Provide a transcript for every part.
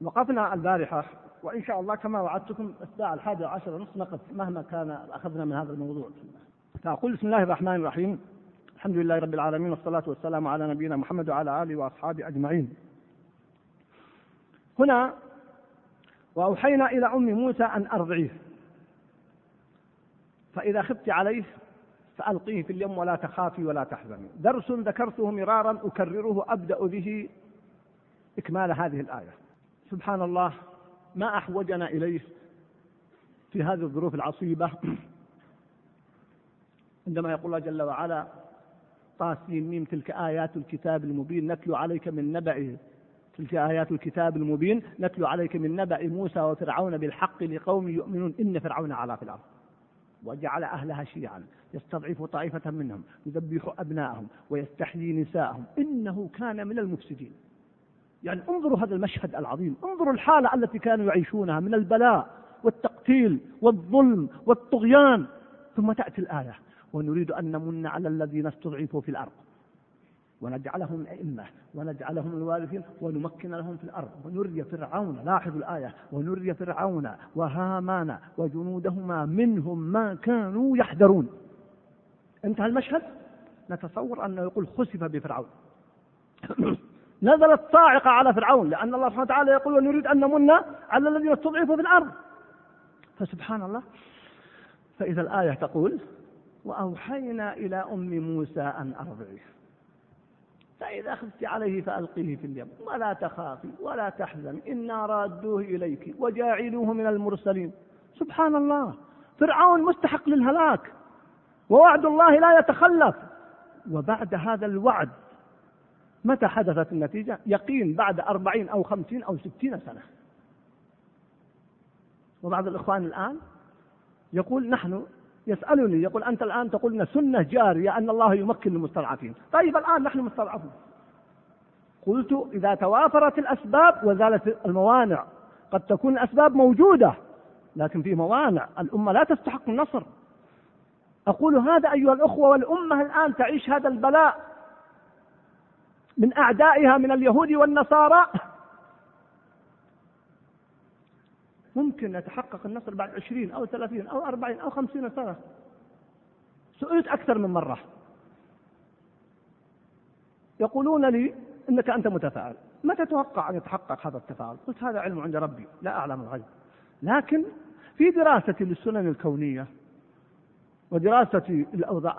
وقفنا البارحة وإن شاء الله كما وعدتكم الساعة الحادية عشر نصف نقف مهما كان أخذنا من هذا الموضوع. فأقول بسم الله الرحمن الرحيم. الحمد لله رب العالمين والصلاة والسلام على نبينا محمد وعلى آله وأصحابه أجمعين. هنا وأوحينا إلى أم موسى أن أرضعيه. فإذا خفت عليه فألقيه في اليم ولا تخافي ولا تحزني. درس ذكرته مرارا أكرره أبدأ به إكمال هذه الآية. سبحان الله ما أحوجنا إليه في هذه الظروف العصيبة. عندما يقول الله جل وعلا طاسين ميم تلك آيات الكتاب المبين نتلو عليك من نبأ تلك آيات الكتاب المبين نتلو عليك من نبأ موسى وفرعون بالحق لقوم يؤمنون إن فرعون علا في الأرض. وجعل أهلها شيعا يستضعف طائفة منهم يذبح أبناءهم ويستحيي نساءهم إنه كان من المفسدين. يعني انظروا هذا المشهد العظيم. انظروا الحالة التي كانوا يعيشونها من البلاء والتقتيل والظلم والطغيان. ثم تأتي الآية. ونريد أن نمن على الذين استضعفوا في الأرض. ونجعلهم أئمة. ونجعلهم الوارثين. ونمكن لهم في الأرض. ونري فرعون. لاحظوا الآية. ونري فرعون وهامان وجنودهما منهم ما كانوا يحذرون. انتهى المشهد. نتصور أنه يقول خسف بفرعون. نزلت صاعقة على فرعون لأن الله سبحانه وتعالى يقول ونريد أن نمن على الذين استضعفوا في الأرض. فسبحان الله. فإذا الآية تقول وأوحينا إلى أم موسى أن أرضعيه فإذا خفت عليه فألقيه في اليم ولا تخافي ولا تحزن إنا رادوه إليك وجاعلوه من المرسلين. سبحان الله. فرعون مستحق للهلاك. ووعد الله لا يتخلف. وبعد هذا الوعد متى حدثت النتيجة؟ يقين بعد أربعين أو خمسين أو ستين سنة. وبعض الإخوان الآن يقول نحن يسألني يقول أنت الآن تقول لنا سنة جارية أن الله يمكن المستضعفين طيب الآن نحن مستضعفون. قلت إذا توافرت الأسباب وزالت الموانع قد تكون الأسباب موجودة لكن في موانع. الأمة لا تستحق النصر. أقول هذا أيها الأخوة والأمة الآن تعيش هذا البلاء. من أعدائها من اليهود والنصارى. ممكن يتحقق النصر بعد عشرين أو ثلاثين أو أربعين أو خمسين سنة. سئلت أكثر من مرة. يقولون لي إنك أنت متفائل. متى تتوقع أن يتحقق هذا التفاؤل؟ قلت هذا علم عند ربي لا أعلم الغيب. لكن في دراستي للسنن الكونية ودراستي الأوضاع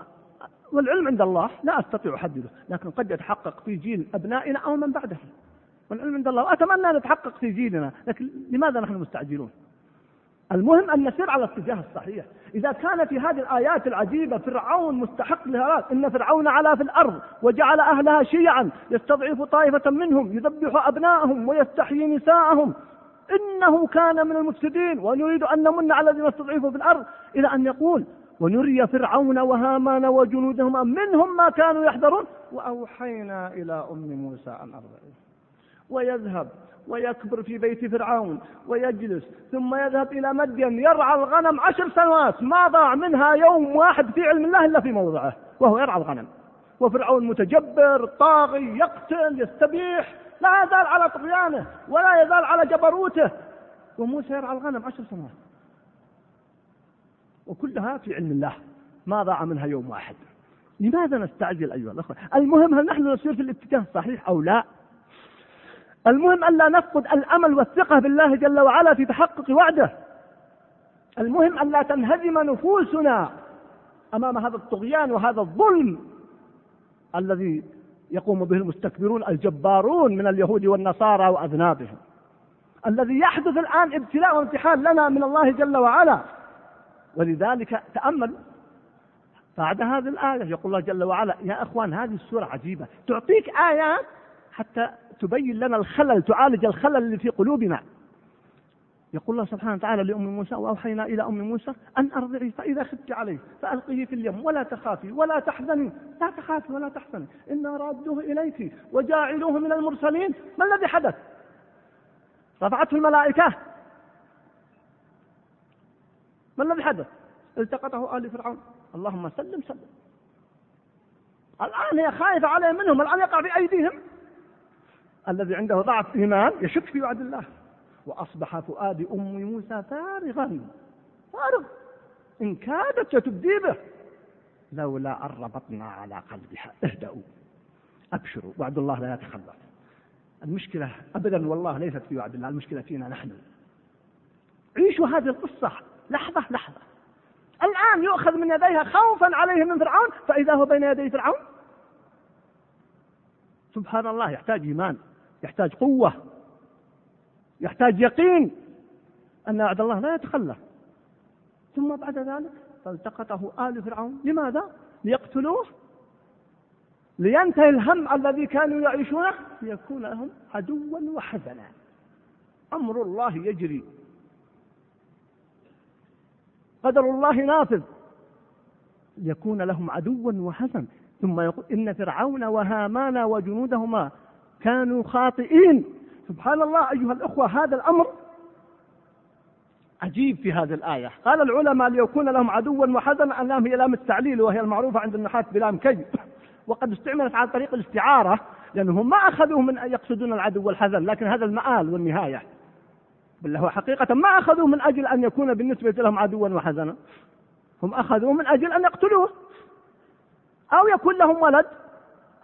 والعلم عند الله لا أستطيع أحدده لكن قد يتحقق في جيل أبنائنا أو من بعدهم والعلم عند الله وأتمنى أن يتحقق في جيلنا لكن لماذا نحن مستعجلون؟ المهم أن نسير على الاتجاه الصحيح. إذا كان في هذه الآيات العجيبة فرعون مستحق للهلاك إن فرعون علا في الأرض وجعل أهلها شيعا يستضعف طائفة منهم يذبح أبناءهم ويستحيي نساءهم. إنه كان من المفسدين ونريد أن نمن على الذين استضعفوا في الأرض. إلى أن يقول ونري فرعون وهامان وجنودهما منهم ما كانوا يحذرون؟ وأوحينا إلى أم موسى أن أرضعيه ويذهب ويكبر في بيت فرعون ويجلس ثم يذهب إلى مدين يرعى الغنم عشر سنوات ما ضاع منها يوم واحد في علم الله إلا في موضعه وهو يرعى الغنم. وفرعون متجبر طاغي يقتل يستبيح لا يزال على طغيانه ولا يزال على جبروته. وموسى يرعى الغنم عشر سنوات. وكلها في علم الله ما ضاع منها يوم واحد. لماذا نستعجل أيها الأخوة؟ المهم هل نحن نسير في الاتجاه الصحيح أو لا؟ المهم ألا نفقد الأمل والثقة بالله جل وعلا في تحقق وعده. المهم ألا تنهزم نفوسنا أمام هذا الطغيان وهذا الظلم الذي يقوم به المستكبرون الجبارون من اليهود والنصارى وأذنابهم. الذي يحدث الآن ابتلاء وامتحان لنا من الله جل وعلا. ولذلك تأمل. بعد هذه الآية يقول الله جل وعلا يا أخوان هذه السورة عجيبة. تعطيك آيات حتى تبين لنا الخلل تعالج الخلل اللي في قلوبنا. يقول الله سبحانه وتعالى لأم موسى وأوحينا إلى أم موسى أن أرضعي فإذا خفت عليه فألقيه في اليم ولا تخافي ولا تحزني. لا تخافي ولا تحزني إنا رادوه إليك وجاعلوه من المرسلين. ما الذي حدث؟ رفعته الملائكة. ما الذي حدث؟ التقطه آل فرعون. اللهم سلم سلم. الآن هي خايفة عليه منهم الآن يقع في أيديهم. الذي عنده ضعف إيمان يشك في وعد الله. وأصبح فؤاد أم موسى فارغا. فارغ. إن كادت تبدي به. لولا أن ربطنا على قلبها. اهدأوا. أبشروا. وعد الله لا يتخلف. المشكلة أبدا والله ليست في وعد الله المشكلة فينا نحن. عيشوا هذه القصة. لحظة لحظة. الآن يؤخذ من يديها خوفا عليه من فرعون فإذا هو بين يدي فرعون؟ سبحان الله يحتاج إيمان يحتاج قوة يحتاج يقين أن وعد الله لا يتخلف ثم بعد ذلك فالتقطه آل فرعون. لماذا؟ ليقتلوه؟ لينتهي الهم الذي كانوا يعيشونه؟ ليكون لهم عدوا وحزنا. أمر الله يجري. قدر الله نافذ يكون لهم عدوا وحزن ثم يقول إن فرعون وهامان وجنودهما كانوا خاطئين. سبحان الله أيها الأخوة هذا الأمر عجيب في هذه الآية. قال العلماء ليكون لهم عدوا وحزنا اللام هي لام التعليل وهي المعروفة عند النحاة بلام كي. وقد استعملت على طريق الاستعارة لأنهم ما أخذوه من أن يقصدون العدو والحزن لكن هذا المآل والنهاية. بل هو حقيقة ما أخذوه من أجل أن يكون بالنسبة لهم عدوا وحزنا. هم أخذوه من أجل أن يقتلوه. أو يكون لهم ولد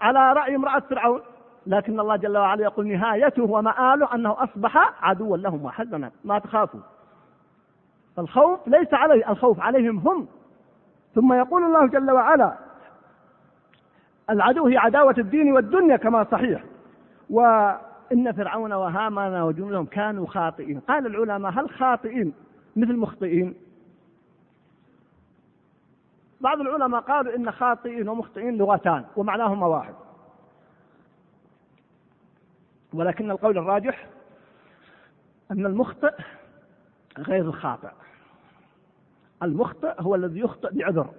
على رأي امرأة فرعون. لكن الله جل وعلا يقول نهايته ومآله أنه أصبح عدوا لهم وحزنا. ما تخافوا. الخوف ليس عليه الخوف عليهم هم. ثم يقول الله جل وعلا العدو هي عداوة الدين والدنيا كما صحيح. وإن فرعون وهامان وجنودهم كانوا خاطئين. قال العلماء هل خاطئين مثل مخطئين؟ بعض العلماء قالوا إن خاطئين ومخطئين لغتان ومعناهما واحد ولكن القول الراجح أن المخطئ غير الخاطئ. المخطئ هو الذي يخطئ بعذر.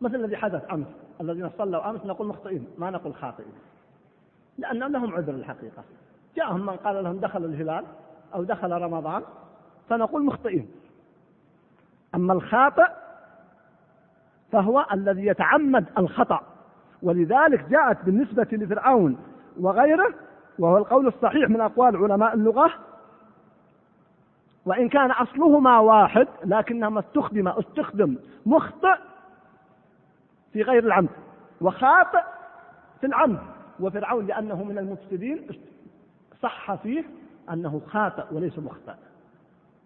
مثل الذي حدث أمس. الذين صلوا أمس نقول مخطئين ما نقول خاطئين. لأن لهم عذر الحقيقة. جاءهم من قال لهم دخل الهلال أو دخل رمضان فنقول مخطئين. أما الخاطئ فهو الذي يتعمد الخطأ. ولذلك جاءت بالنسبة لفرعون وغيره وهو القول الصحيح من أقوال علماء اللغة وإن كان أصلهما واحد لكنهما استخدم استخدم مخطئ في غير العمد وخاطئ في العمد. وفرعون لأنه من المفسدين صح فيه أنه خاطئ وليس مخطئ.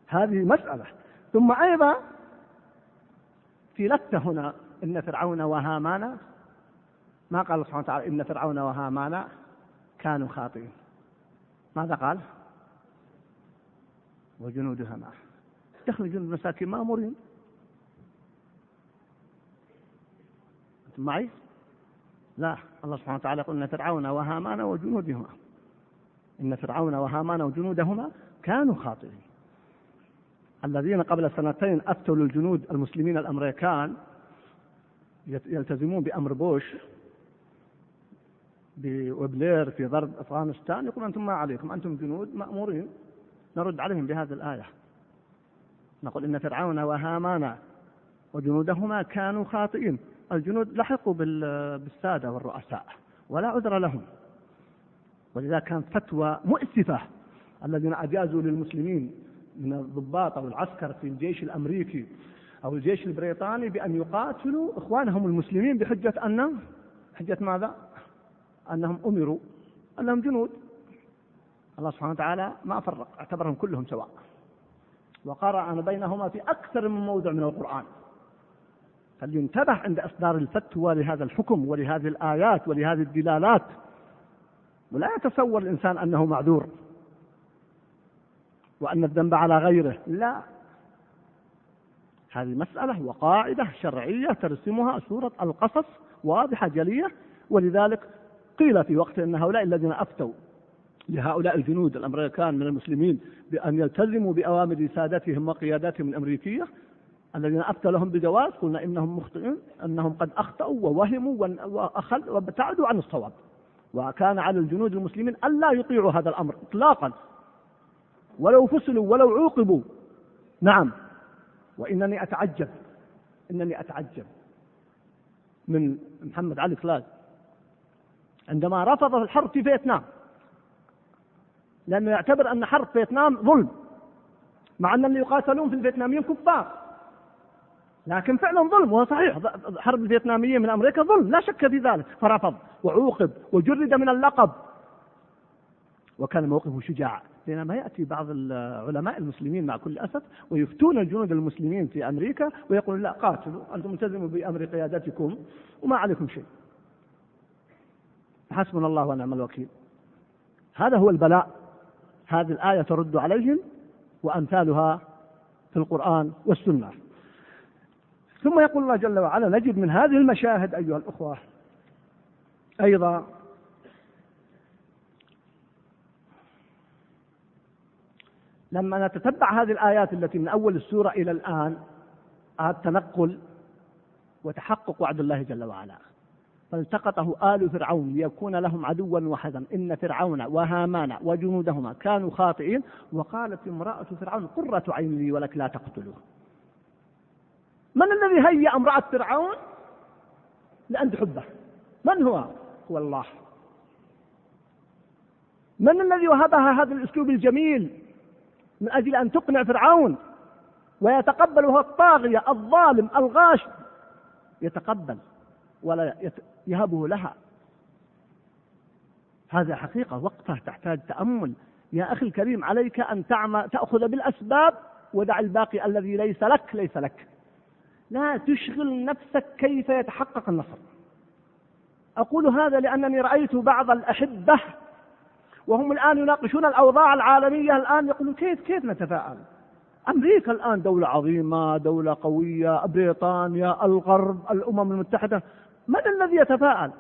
هذه مسألة. ثم أيضا في لتة هنا إن فرعون وهامان ما قال سبحانه وتعالى إن فرعون وهامان كانوا خاطئين. ماذا قال؟ وجنودها معه. دخل جنود المساكين مأمورين أنتم معي؟ لا الله سبحانه وتعالى يقول إن فرعون وهامان وجنودهما. إن فرعون وهامان وجنودهما كانوا خاطئين. الذين قبل سنتين أفتوا للجنود المسلمين الأمريكان يلتزمون بأمر بوش وبلير في ضرب أفغانستان يقول أنتم ما عليكم أنتم جنود مأمورين. نرد عليهم بهذه الآية. نقول إن فرعون وهامان وجنودهما كانوا خاطئين. الجنود لحقوا بالسادة والرؤساء ولا عذر لهم. ولذا كانت فتوى مؤسفة الذين أجازوا للمسلمين من الضباط أو العسكر في الجيش الأمريكي أو الجيش البريطاني بأن يقاتلوا إخوانهم المسلمين بحجة أن حجة ماذا؟ أنهم أمروا أنهم جنود. الله سبحانه وتعالى ما فرق اعتبرهم كلهم سواء. وقرأ بينهما في أكثر من موضع من القرآن. فلينتبه عند إصدار الفتوى لهذا الحكم ولهذه الآيات ولهذه الدلالات. ولا يتصور الإنسان أنه معذور وأن الذنب على غيره. لا. هذه مسألة وقاعدة شرعية ترسمها سورة القصص واضحة جلية. ولذلك قيل في وقت أن هؤلاء الذين أفتوا لهؤلاء الجنود الأمريكان من المسلمين بأن يلتزموا بأوامر سادتهم وقياداتهم الأمريكية الذين أفتى لهم بجواز قلنا إنهم مخطئون أنهم قد أخطأوا ووهموا وأخل وابتعدوا عن الصواب. وكان على الجنود المسلمين ألا يطيعوا هذا الأمر إطلاقا. ولو فصلوا ولو عوقبوا. نعم. وإنني أتعجب إنني أتعجب من محمد علي فلاج عندما رفض الحرب في فيتنام لأنه يعتبر أن حرب فيتنام ظلم مع أن اللي يقاتلون في الفيتناميين كفار. لكن فعلا ظلم وهو صحيح. حرب الفيتناميين من أمريكا ظلم لا شك في ذلك. فرفض وعوقب وجرد من اللقب. وكان موقفه شجاع بينما يأتي بعض العلماء المسلمين مع كل أسف ويفتون الجنود المسلمين في أمريكا ويقولون لا قاتلوا أنتم التزموا بأمر قيادتكم وما عليكم شيء. حسبنا الله ونعم الوكيل. هذا هو البلاء. هذه الآية ترد عليهم وأمثالها في القرآن والسنة. ثم يقول الله جل وعلا نجد من هذه المشاهد أيها الأخوة أيضا لما نتتبع هذه الآيات التي من أول السورة إلى الآن التنقل وتحقق وعد الله جل وعلا. فالتقطه آل فرعون ليكون لهم عدوا وحزن. إن فرعون وهامان وجنودهما كانوا خاطئين وقالت امرأة فرعون قرة عين لي ولك لا تقتلوه. من الذي هيأ امرأة فرعون لأن تحبه؟ من هو؟ هو الله. من الذي وهبها هذا الأسلوب الجميل من أجل أن تقنع فرعون ويتقبل وهو الطاغية الظالم الغاش؟ يتقبل ولا يهبه لها. هذا حقيقة وقفة تحتاج تأمل. يا أخي الكريم عليك أن تعمل تأخذ بالأسباب ودع الباقي الذي ليس لك ليس لك. لا تشغل نفسك كيف يتحقق النصر. أقول هذا لأنني رأيت بعض الأحبة وهم الآن يناقشون الأوضاع العالمية الآن يقولون كيف كيف نتفاعل أمريكا الآن دولة عظيمة دولة قوية بريطانيا الغرب الأمم المتحدة. من الذي يتفاءل؟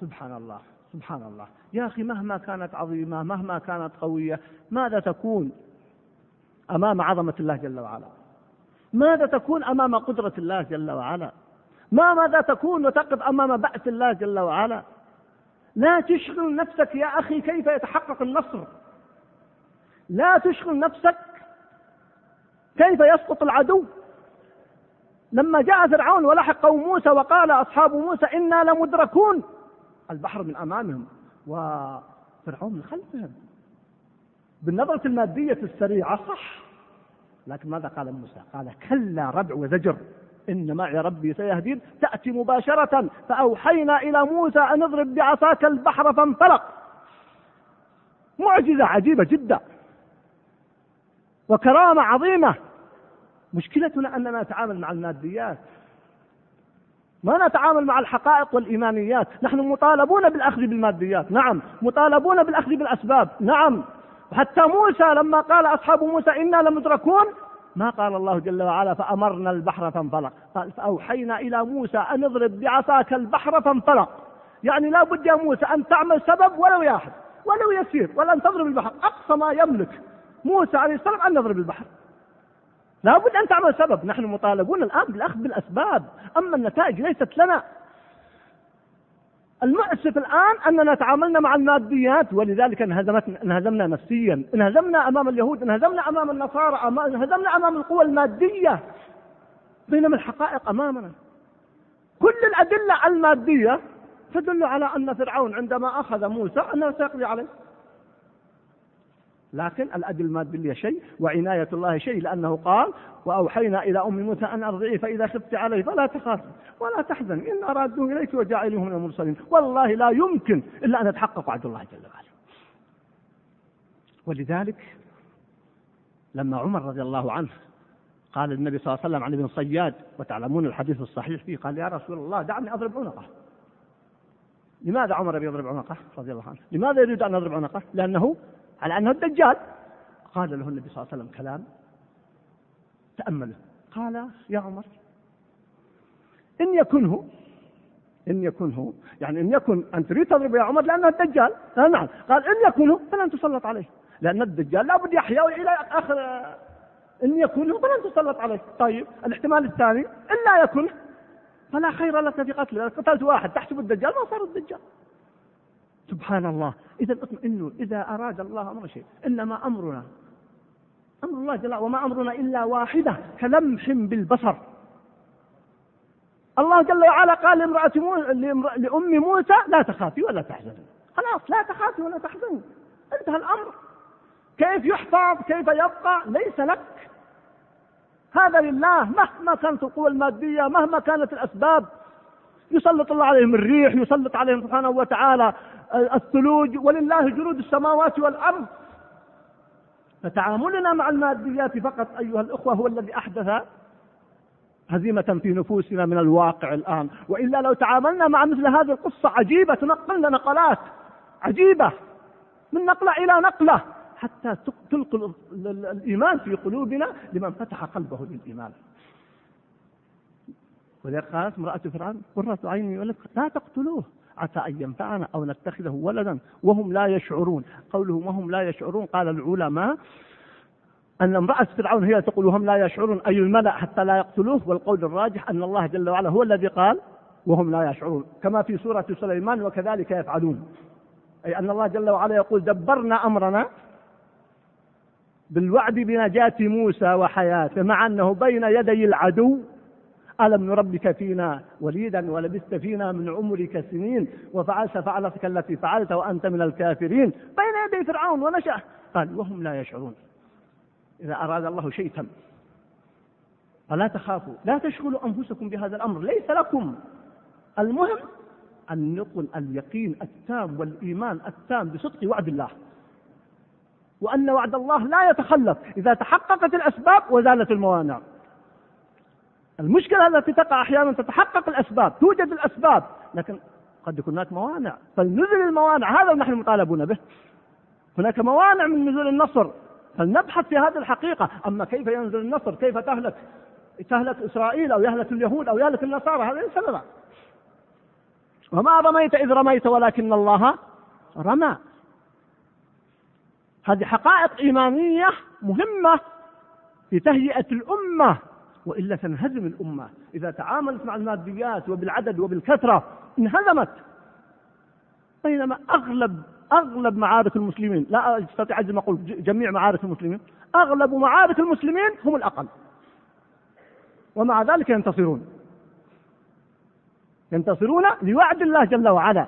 سبحان الله سبحان الله. يا أخي مهما كانت عظيمة مهما كانت قوية ماذا تكون أمام عظمة الله جل وعلا؟ ماذا تكون أمام قدرة الله جل وعلا؟ ما ماذا تكون وتقف أمام بأس الله جل وعلا؟ لا تشغل نفسك يا أخي كيف يتحقق النصر. لا تشغل نفسك كيف يسقط العدو. لما جاء فرعون ولحق قوم موسى وقال أصحاب موسى إنا لمدركون البحر من أمامهم وفرعون من خلفهم. بالنظرة المادية السريعة صح. لكن ماذا قال موسى؟ قال كلا ردع وزجر. إن معي ربي سيهدين. تأتي مباشرة. فأوحينا إلى موسى أن اضرب بعصاك البحر فانفلق. معجزة عجيبة جدا. وكرامة عظيمة. مشكلتنا أننا نتعامل مع الماديات. ما نتعامل مع الحقائق والإيمانيات. نحن مطالبون بالأخذ بالماديات. نعم. مطالبون بالأخذ بالأسباب. نعم. حتى موسى لما قال أصحاب موسى إنا لمدركون ما قال الله جل وعلا فأمرنا البحر فانفلق. قال فأوحينا إلى موسى أن اضرب بعصاك البحر فانفلق. يعني لا بد يا موسى أن تعمل سبب ولو واحد ولو يسير ولا أن تضرب البحر. أقصى ما يملك موسى عليه السلام أن نضرب البحر. لا بد أن تعمل سبب. نحن مطالبون الآن بالأخذ بالأسباب. أما النتائج ليست لنا. المؤسف الآن أننا تعاملنا مع الماديات ولذلك انهزمت انهزمنا نفسيا انهزمنا أمام اليهود انهزمنا أمام النصارى انهزمنا أمام القوى المادية بينما الحقائق أمامنا. كل الأدلة المادية تدل على أن فرعون عندما أخذ موسى أنه سيقضي عليه. لكن الأدل المادية شيء وعناية الله شيء لأنه قال وأوحينا إلى أم موسى أن أرضعيه فإذا خفت عليه فلا تخافي ولا تحزن إن أرادوه إليك وجعلوه من المرسلين والله لا يمكن إلا أن يتحقق وعد الله جل وعلا. ولذلك لما عمر رضي الله عنه قال النبي صلى الله عليه وسلم عن ابن صياد وتعلمون الحديث الصحيح فيه قال يا رسول الله دعني أضرب عنقه. لماذا عمر يضرب عنقه؟ رضي الله عنه. لماذا يريد أن يضرب عنقه؟ لأنه على أنه الدجال. قال له النبي صلى الله عليه وسلم كلام. تأمله. قال يا عمر إن يكن هو إن يكن هو يعني إن يكن أن تريد تضرب يا عمر لأنه الدجال. قال نعم. قال إن يكن هو فلن تسلط عليه. لأن الدجال لابد يحيا إلى آخر إن يكن هو فلن تسلط عليه. طيب الاحتمال الثاني إن لا يكن فلا خير لك في قتله. قتلت واحد تحسب الدجال ما صار الدجال. سبحان الله إذا اطمئنوا إذا أراد الله أمر شيء. إنما أمرنا. أمر الله جل وما أمرنا إلا واحدة كلمح بالبصر. الله جل وعلا قال لامرأة لأم موسى لا تخافي ولا تحزني. خلاص لا تخافي ولا تحزني. انتهى الأمر. كيف يحفظ؟ كيف يبقى؟ ليس لك. هذا لله مهما كانت القوى المادية مهما كانت الأسباب. يسلط الله عليهم الريح يسلط عليهم سبحانه وتعالى الثلوج ولله جنود السماوات والأرض. فتعاملنا مع الماديات فقط أيها الأخوة هو الذي أحدث هزيمة في نفوسنا من الواقع الآن. وإلا لو تعاملنا مع مثل هذه القصة عجيبة تنقلنا نقلات عجيبة من نقلة إلى نقلة حتى تلقي الإيمان في قلوبنا لمن فتح قلبه للإيمان. ولذلك قالت امرأة فرعون قرة عيني ولد لا تقتلوه. عسى أن ينفعنا أو نتخذه ولدا. وهم لا يشعرون. قوله وهم لا يشعرون. قال العلماء أن امرأة فرعون هي تقول وهم لا يشعرون. أي الملأ حتى لا يقتلوه؟ والقول الراجح أن الله جل وعلا هو الذي قال وهم لا يشعرون. كما في سورة سليمان وكذلك يفعلون. أي أن الله جل وعلا يقول دبرنا أمرنا بالوعد بنجاة موسى وحياته مع أنه بين يدي العدو ألم نربك فينا وليدا ولبست فينا من عمرك سنين وفعلت فعلتك التي فعلت وأنت من الكافرين؟ بين يدي فرعون ونشأ. قال وهم لا يشعرون. إذا أراد الله تم فلا تخافوا. لا تشغلوا أنفسكم بهذا الأمر. ليس لكم. المهم أن نقل اليقين التام والإيمان التام بصدق وعد الله. وأن وعد الله لا يتخلف. إذا تحققت الأسباب وزالت الموانع. المشكلة التي تقع أحيانا تتحقق الأسباب توجد الأسباب لكن قد يكون هناك موانع. فلنزل الموانع هذا نحن مطالبون به. هناك موانع من نزول النصر. فلنبحث في هذه الحقيقة. أما كيف ينزل النصر؟ كيف تهلك؟ تهلك إسرائيل أو يهلك اليهود أو يهلك النصارى؟ هذا ليس لنا. وما رميت إذ رميت ولكن الله رمى. هذه حقائق إيمانية مهمة في تهيئة الأمة. وإلا تنهزم الأمة. إذا تعاملت مع الماديات وبالعدد وبالكثرة انهزمت. بينما أغلب أغلب معارك المسلمين لا أستطيع أن أقول جميع معارك المسلمين أغلب معارك المسلمين هم الأقل. ومع ذلك ينتصرون. ينتصرون لوعد الله جل وعلا.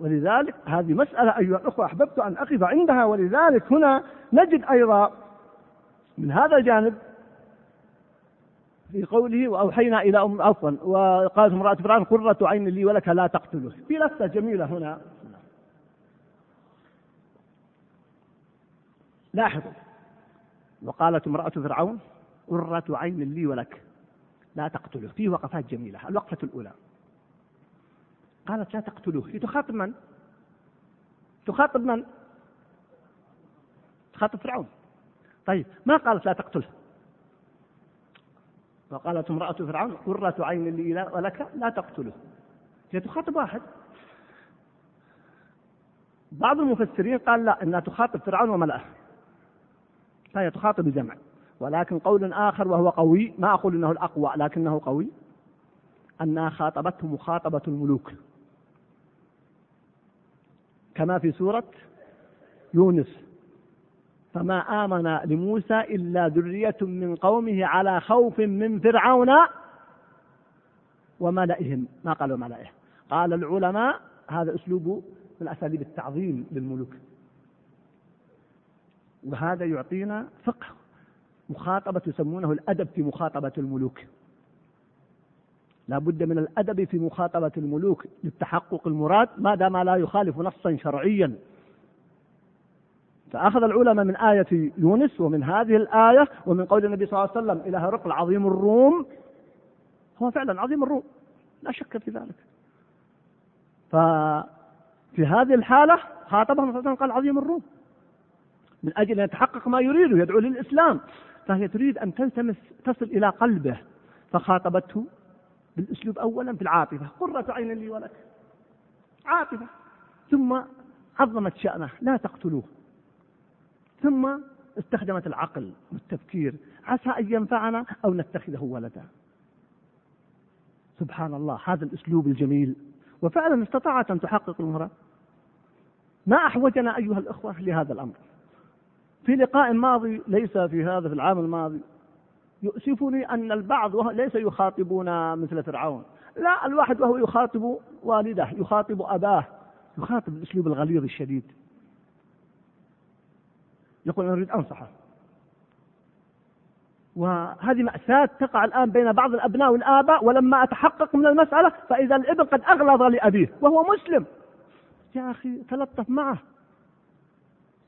ولذلك هذه مسألة أيها الأخوة أحببت أن أقف عندها. ولذلك هنا نجد أيضا من هذا الجانب في قوله وأوحينا إلى أم عفوا وقالت امرأة فرعون قرة عين لي ولك لا تقتله. في لفتة جميلة هنا. لاحظوا وقالت امرأة فرعون قرة عين لي ولك لا تقتله. فيه وقفات جميلة الوقفة الأولى. قالت لا تقتلوه هي تخاطب من؟ تخاطب من؟ تخاطب فرعون. طيب ما قالت لا تقتله؟ وقالت امرأة فرعون قرة عين لي ولك لا تقتله. هي تخاطب واحد. بعض المفسرين قال لا إنها تخاطب فرعون وملأه. فهي تخاطب الجمع. ولكن قول آخر وهو قوي ما أقول أنه الأقوى لكنه قوي. أنها خاطبته مخاطبة الملوك. كما في سورة يونس. فما آمن لموسى إلا ذرية من قومه على خوف من فرعون وملئهم. ما قالوا ملئه؟ قال العلماء هذا أسلوب من أساليب التعظيم للملوك. وهذا يعطينا فقه مخاطبة يسمونه الأدب في مخاطبة الملوك. لا بد من الأدب في مخاطبة الملوك للتحقق المراد ما دام لا يخالف نصا شرعيا. فأخذ العلماء من آية يونس ومن هذه الآية ومن قول النبي صلى الله عليه وسلم إلى هرقل عظيم الروم. هو فعلا عظيم الروم. لا شك في ذلك. ففي هذه الحالة خاطبهم صلى الله عليه وسلم قال عظيم الروم. من أجل أن يتحقق ما يريده يدعو للإسلام. فهي تريد أن تلتمس تصل إلى قلبه. فخاطبته بالأسلوب أولا في العاطفة. قرة عين لي ولك. عاطفة. ثم عظمت شأنه. لا تقتلوه. ثم استخدمت العقل والتفكير. عسى أن ينفعنا أو نتخذه ولدا. سبحان الله هذا الأسلوب الجميل. وفعلا استطاعت أن تحقق المراد ما أحوجنا أيها الأخوة لهذا الأمر. في لقاء ماضي ليس في هذا في العام الماضي يؤسفني أن البعض ليس يخاطبون مثل فرعون. لا الواحد وهو يخاطب والده يخاطب أباه. يخاطب بالأسلوب الغليظ الشديد. يقول أنا أريد أنصحه. وهذه مأساة تقع الآن بين بعض الأبناء والآباء ولما أتحقق من المسألة فإذا الابن قد أغلظ لأبيه وهو مسلم. يا أخي تلطف معه.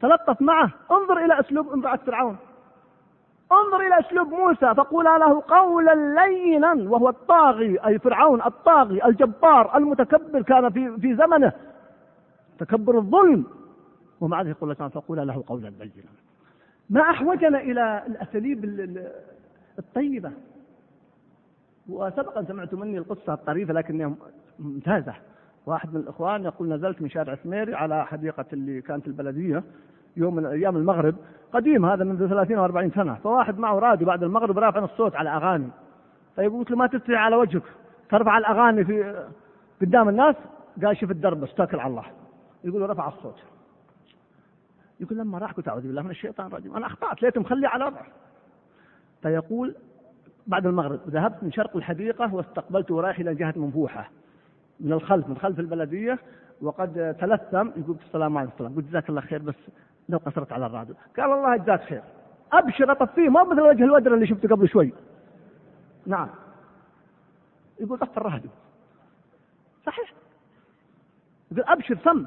تلطف معه. انظر إلى أسلوب امرأة فرعون. انظر إلى أسلوب موسى فقولا له قولا لينا وهو الطاغي أي فرعون الطاغي الجبار المتكبر كان في في زمنه. تكبر الظلم. ومع ذلك يقول لك فقولا له قولا لينا ما أحوجنا إلى الأساليب الطيبة. وسبقا سمعت مني القصة الطريفة لكنها ممتازة. واحد من الإخوان يقول نزلت من شارع سميري على حديقة اللي كانت البلدية يوم من أيام المغرب. قديم هذا منذ 30 أو 40 سنة. فواحد معه راديو بعد المغرب رافع الصوت على أغاني. فيقول له ما تستحي على وجهك؟ ترفع الأغاني في قدام الناس؟ قال شوف الدرب استكل على الله. يقول رفع الصوت. يقول لما راح قلت أعوذ بالله من الشيطان الرجيم. أنا أخطأت ليت مخلي على وضعه فيقول بعد المغرب ذهبت من شرق الحديقة واستقبلت ورايح إلى جهة منفوحة من الخلف من خلف البلدية. وقد تلثم يقول السلام عليكم قلت جزاك الله خير بس لو قصرت على الراديو. قال الله يجزاك خير. أبشر أطفيه ما مثل وجه الودر اللي شفته قبل شوي. نعم. يقول طف الراديو. صحيح. يقول أبشر سم.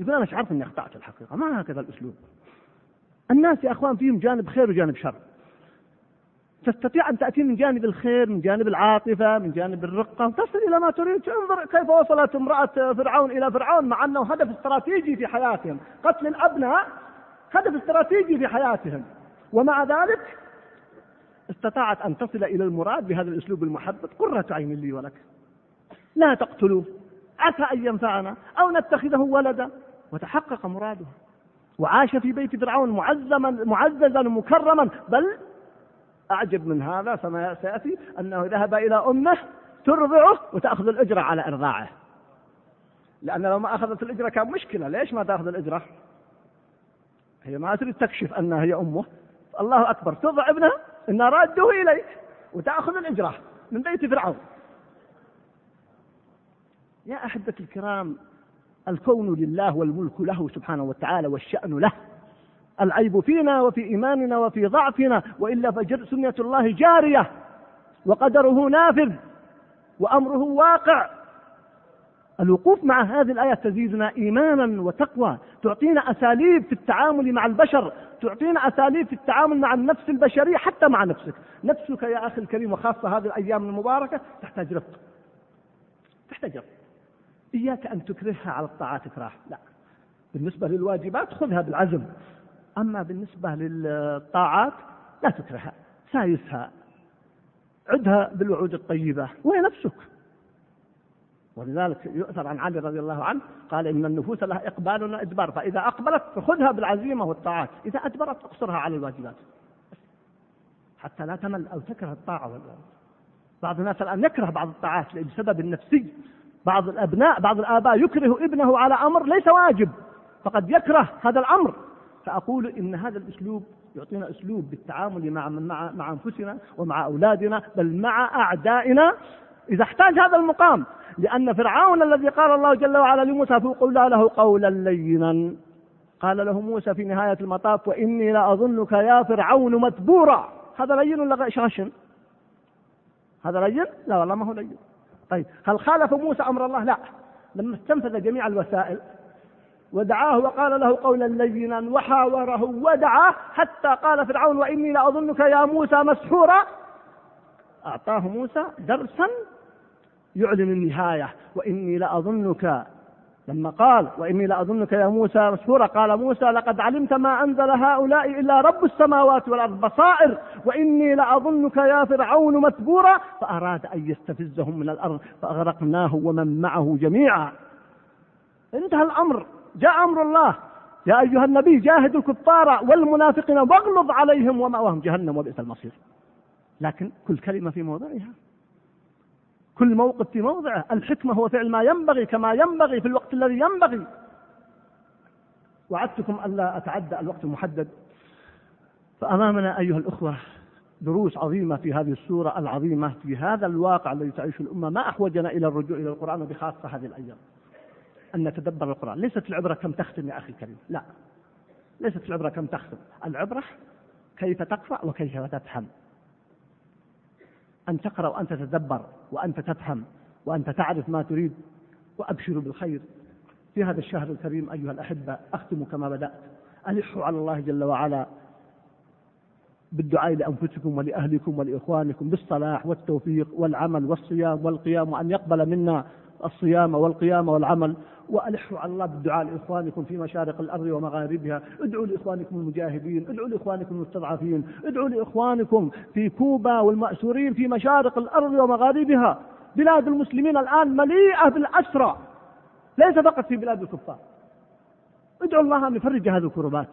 يقول أنا شعرت إني أخطأت الحقيقة ما هكذا الأسلوب. الناس يا أخوان فيهم جانب خير وجانب شر. تستطيع أن تأتي من جانب الخير من جانب العاطفة من جانب الرقة تصل إلى ما تريد. انظر كيف وصلت امرأة فرعون إلى فرعون مع أنه هدف استراتيجي في حياتهم. قتل الأبناء هدف استراتيجي في حياتهم. ومع ذلك استطاعت أن تصل إلى المراد بهذا الأسلوب المحبب قرة عين لي ولك. لا تقتلوه. عسى أن ينفعنا أو نتخذه ولدا. وتحقق مراده. وعاش في بيت فرعون معزما معززا مكرما. بل أعجب من هذا فما سيأتي أنه ذهب إلى أمه ترضعه وتأخذ الأجرة على إرضاعه. لأن لو ما أخذت الأجرة كان مشكلة. ليش ما تأخذ الأجرة؟ هي ما تريد تكشف أنها هي أمه. الله أكبر. ترضع ابنها إن راده إليك وتأخذ الأجرة من بيت فرعون. يا أحبة الكرام الكون لله والملك له سبحانه وتعالى والشأن له. العيب فينا وفي إيماننا وفي ضعفنا وإلا فجر سنة الله جارية وقدره نافذ وأمره واقع. الوقوف مع هذه الآية تزيدنا إيمانا وتقوى تعطينا أساليب في التعامل مع البشر تعطينا أساليب في التعامل مع النفس البشرية حتى مع نفسك. نفسك يا أخي الكريم وخاصة هذه الأيام المباركة تحتاج رفق. تحتاج رفق. إياك أن تكرهها على الطاعات إكراه لا. بالنسبة للواجبات خذها بالعزم. أما بالنسبة للطاعات لا تكرهها. سايسها. عدها بالوعود الطيبة. وهي نفسك. ولذلك يؤثر عن علي رضي الله عنه قال إن النفوس لها إقبال وإدبار فإذا أقبلت فخذها بالعزيمة والطاعات. إذا أدبرت اقصرها على الواجبات. حتى لا تمل أو تكره الطاعة بعض الناس الآن يكره بعض الطاعات بسبب النفسي بعض الأبناء بعض الآباء يكره ابنه على أمر ليس واجب فقد يكره هذا الأمر. فأقول إن هذا الأسلوب يعطينا أسلوب بالتعامل مع مع مع أنفسنا ومع أولادنا بل مع أعدائنا إذا احتاج هذا المقام. لأن فرعون الذي قال الله جل وعلا لموسى فقلنا له قولا لينا. قال له موسى في نهاية المطاف وإني لأظنك يا فرعون متبورا هذا لين ولا غشاشن هذا لين؟ لا والله ما هو لين. طيب هل خالف موسى أمر الله؟ لا. لما استنفذ جميع الوسائل. ودعاه وقال له قولا لينا وحاوره ودعاه حتى قال فرعون وإني لأظنك يا موسى مسحورا. أعطاه موسى درسا يعلن النهاية وإني لأظنك لما قال وإني لأظنك يا موسى مسحورا قال موسى لقد علمت ما أنزل هؤلاء إلا رب السماوات والأرض بصائر وإني لأظنك يا فرعون مثبورا فأراد أن يستفزهم من الأرض فأغرقناه ومن معه جميعا. انتهى الأمر. جاء أمر الله. يا أيها النبي جاهد الكفار والمنافقين واغلظ عليهم ومأواهم جهنم وبئس المصير. لكن كل كلمة في موضعها. كل موقف في موضعه. الحكمة هو فعل ما ينبغي كما ينبغي في الوقت الذي ينبغي. وعدتكم ألا أتعدى الوقت المحدد. فأمامنا أيها الأخوة دروس عظيمة في هذه السورة العظيمة في هذا الواقع الذي تعيشه الأمة. ما أحوجنا إلى الرجوع إلى القرآن وبخاصة هذه الأيام؟ أن نتدبر القرآن. ليست العبرة كم تختم يا أخي الكريم؟ لا. ليست العبرة كم تخطب العبرة كيف تقرأ وكيف تفهم. أن تقرأ وأنت تتدبر. وأنت تفهم وأنت تعرف ما تريد وأبشر بالخير. في هذا الشهر الكريم أيها الأحبة أختم كما بدأت. ألحوا على الله جل وعلا بالدعاء لأنفسكم ولأهلكم ولإخوانكم بالصلاح والتوفيق والعمل والصيام والقيام وأن يقبل منا الصيام والقيام والعمل. وألحوا على الله بالدعاء لإخوانكم في مشارق الأرض ومغاربها. ادعوا لإخوانكم المجاهدين ادعوا لإخوانكم المستضعفين ادعوا لإخوانكم في كوبا والمأسورين في مشارق الأرض ومغاربها. بلاد المسلمين الآن مليئة بالأسرى ليس فقط في بلاد الكفار. ادعوا الله أن يفرج هذه الكربات.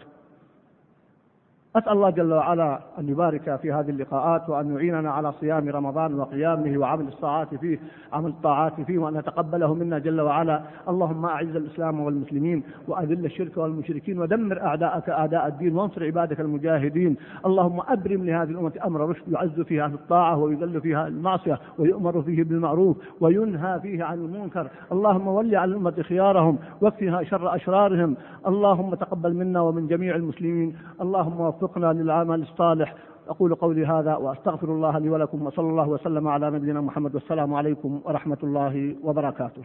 أسأل الله جل وعلا أن يبارك في هذه اللقاءات وأن يعيننا على صيام رمضان وقيامه وعمل الطاعات فيه عمل الطاعات فيه وأن يتقبله منا جل وعلا. اللهم أعز الإسلام والمسلمين وأذل الشرك والمشركين ودمر أعداءك أعداء الدين وانصر عبادك المجاهدين. اللهم أبرم لهذه الأمة أمر رشد يعز فيها أهل الطاعة ويذل فيها المعصية ويؤمر فيه بالمعروف وينهى فيه عن المنكر. اللهم ول على الأمة خيارهم واكفها شر أشرارهم. اللهم تقبل منا ومن جميع المسلمين. اللهم وفق وفقنا للعمل الصالح. أقول قولي هذا وأستغفر الله لي ولكم وصلى الله وسلم على نبينا محمد. والسلام عليكم ورحمة الله وبركاته.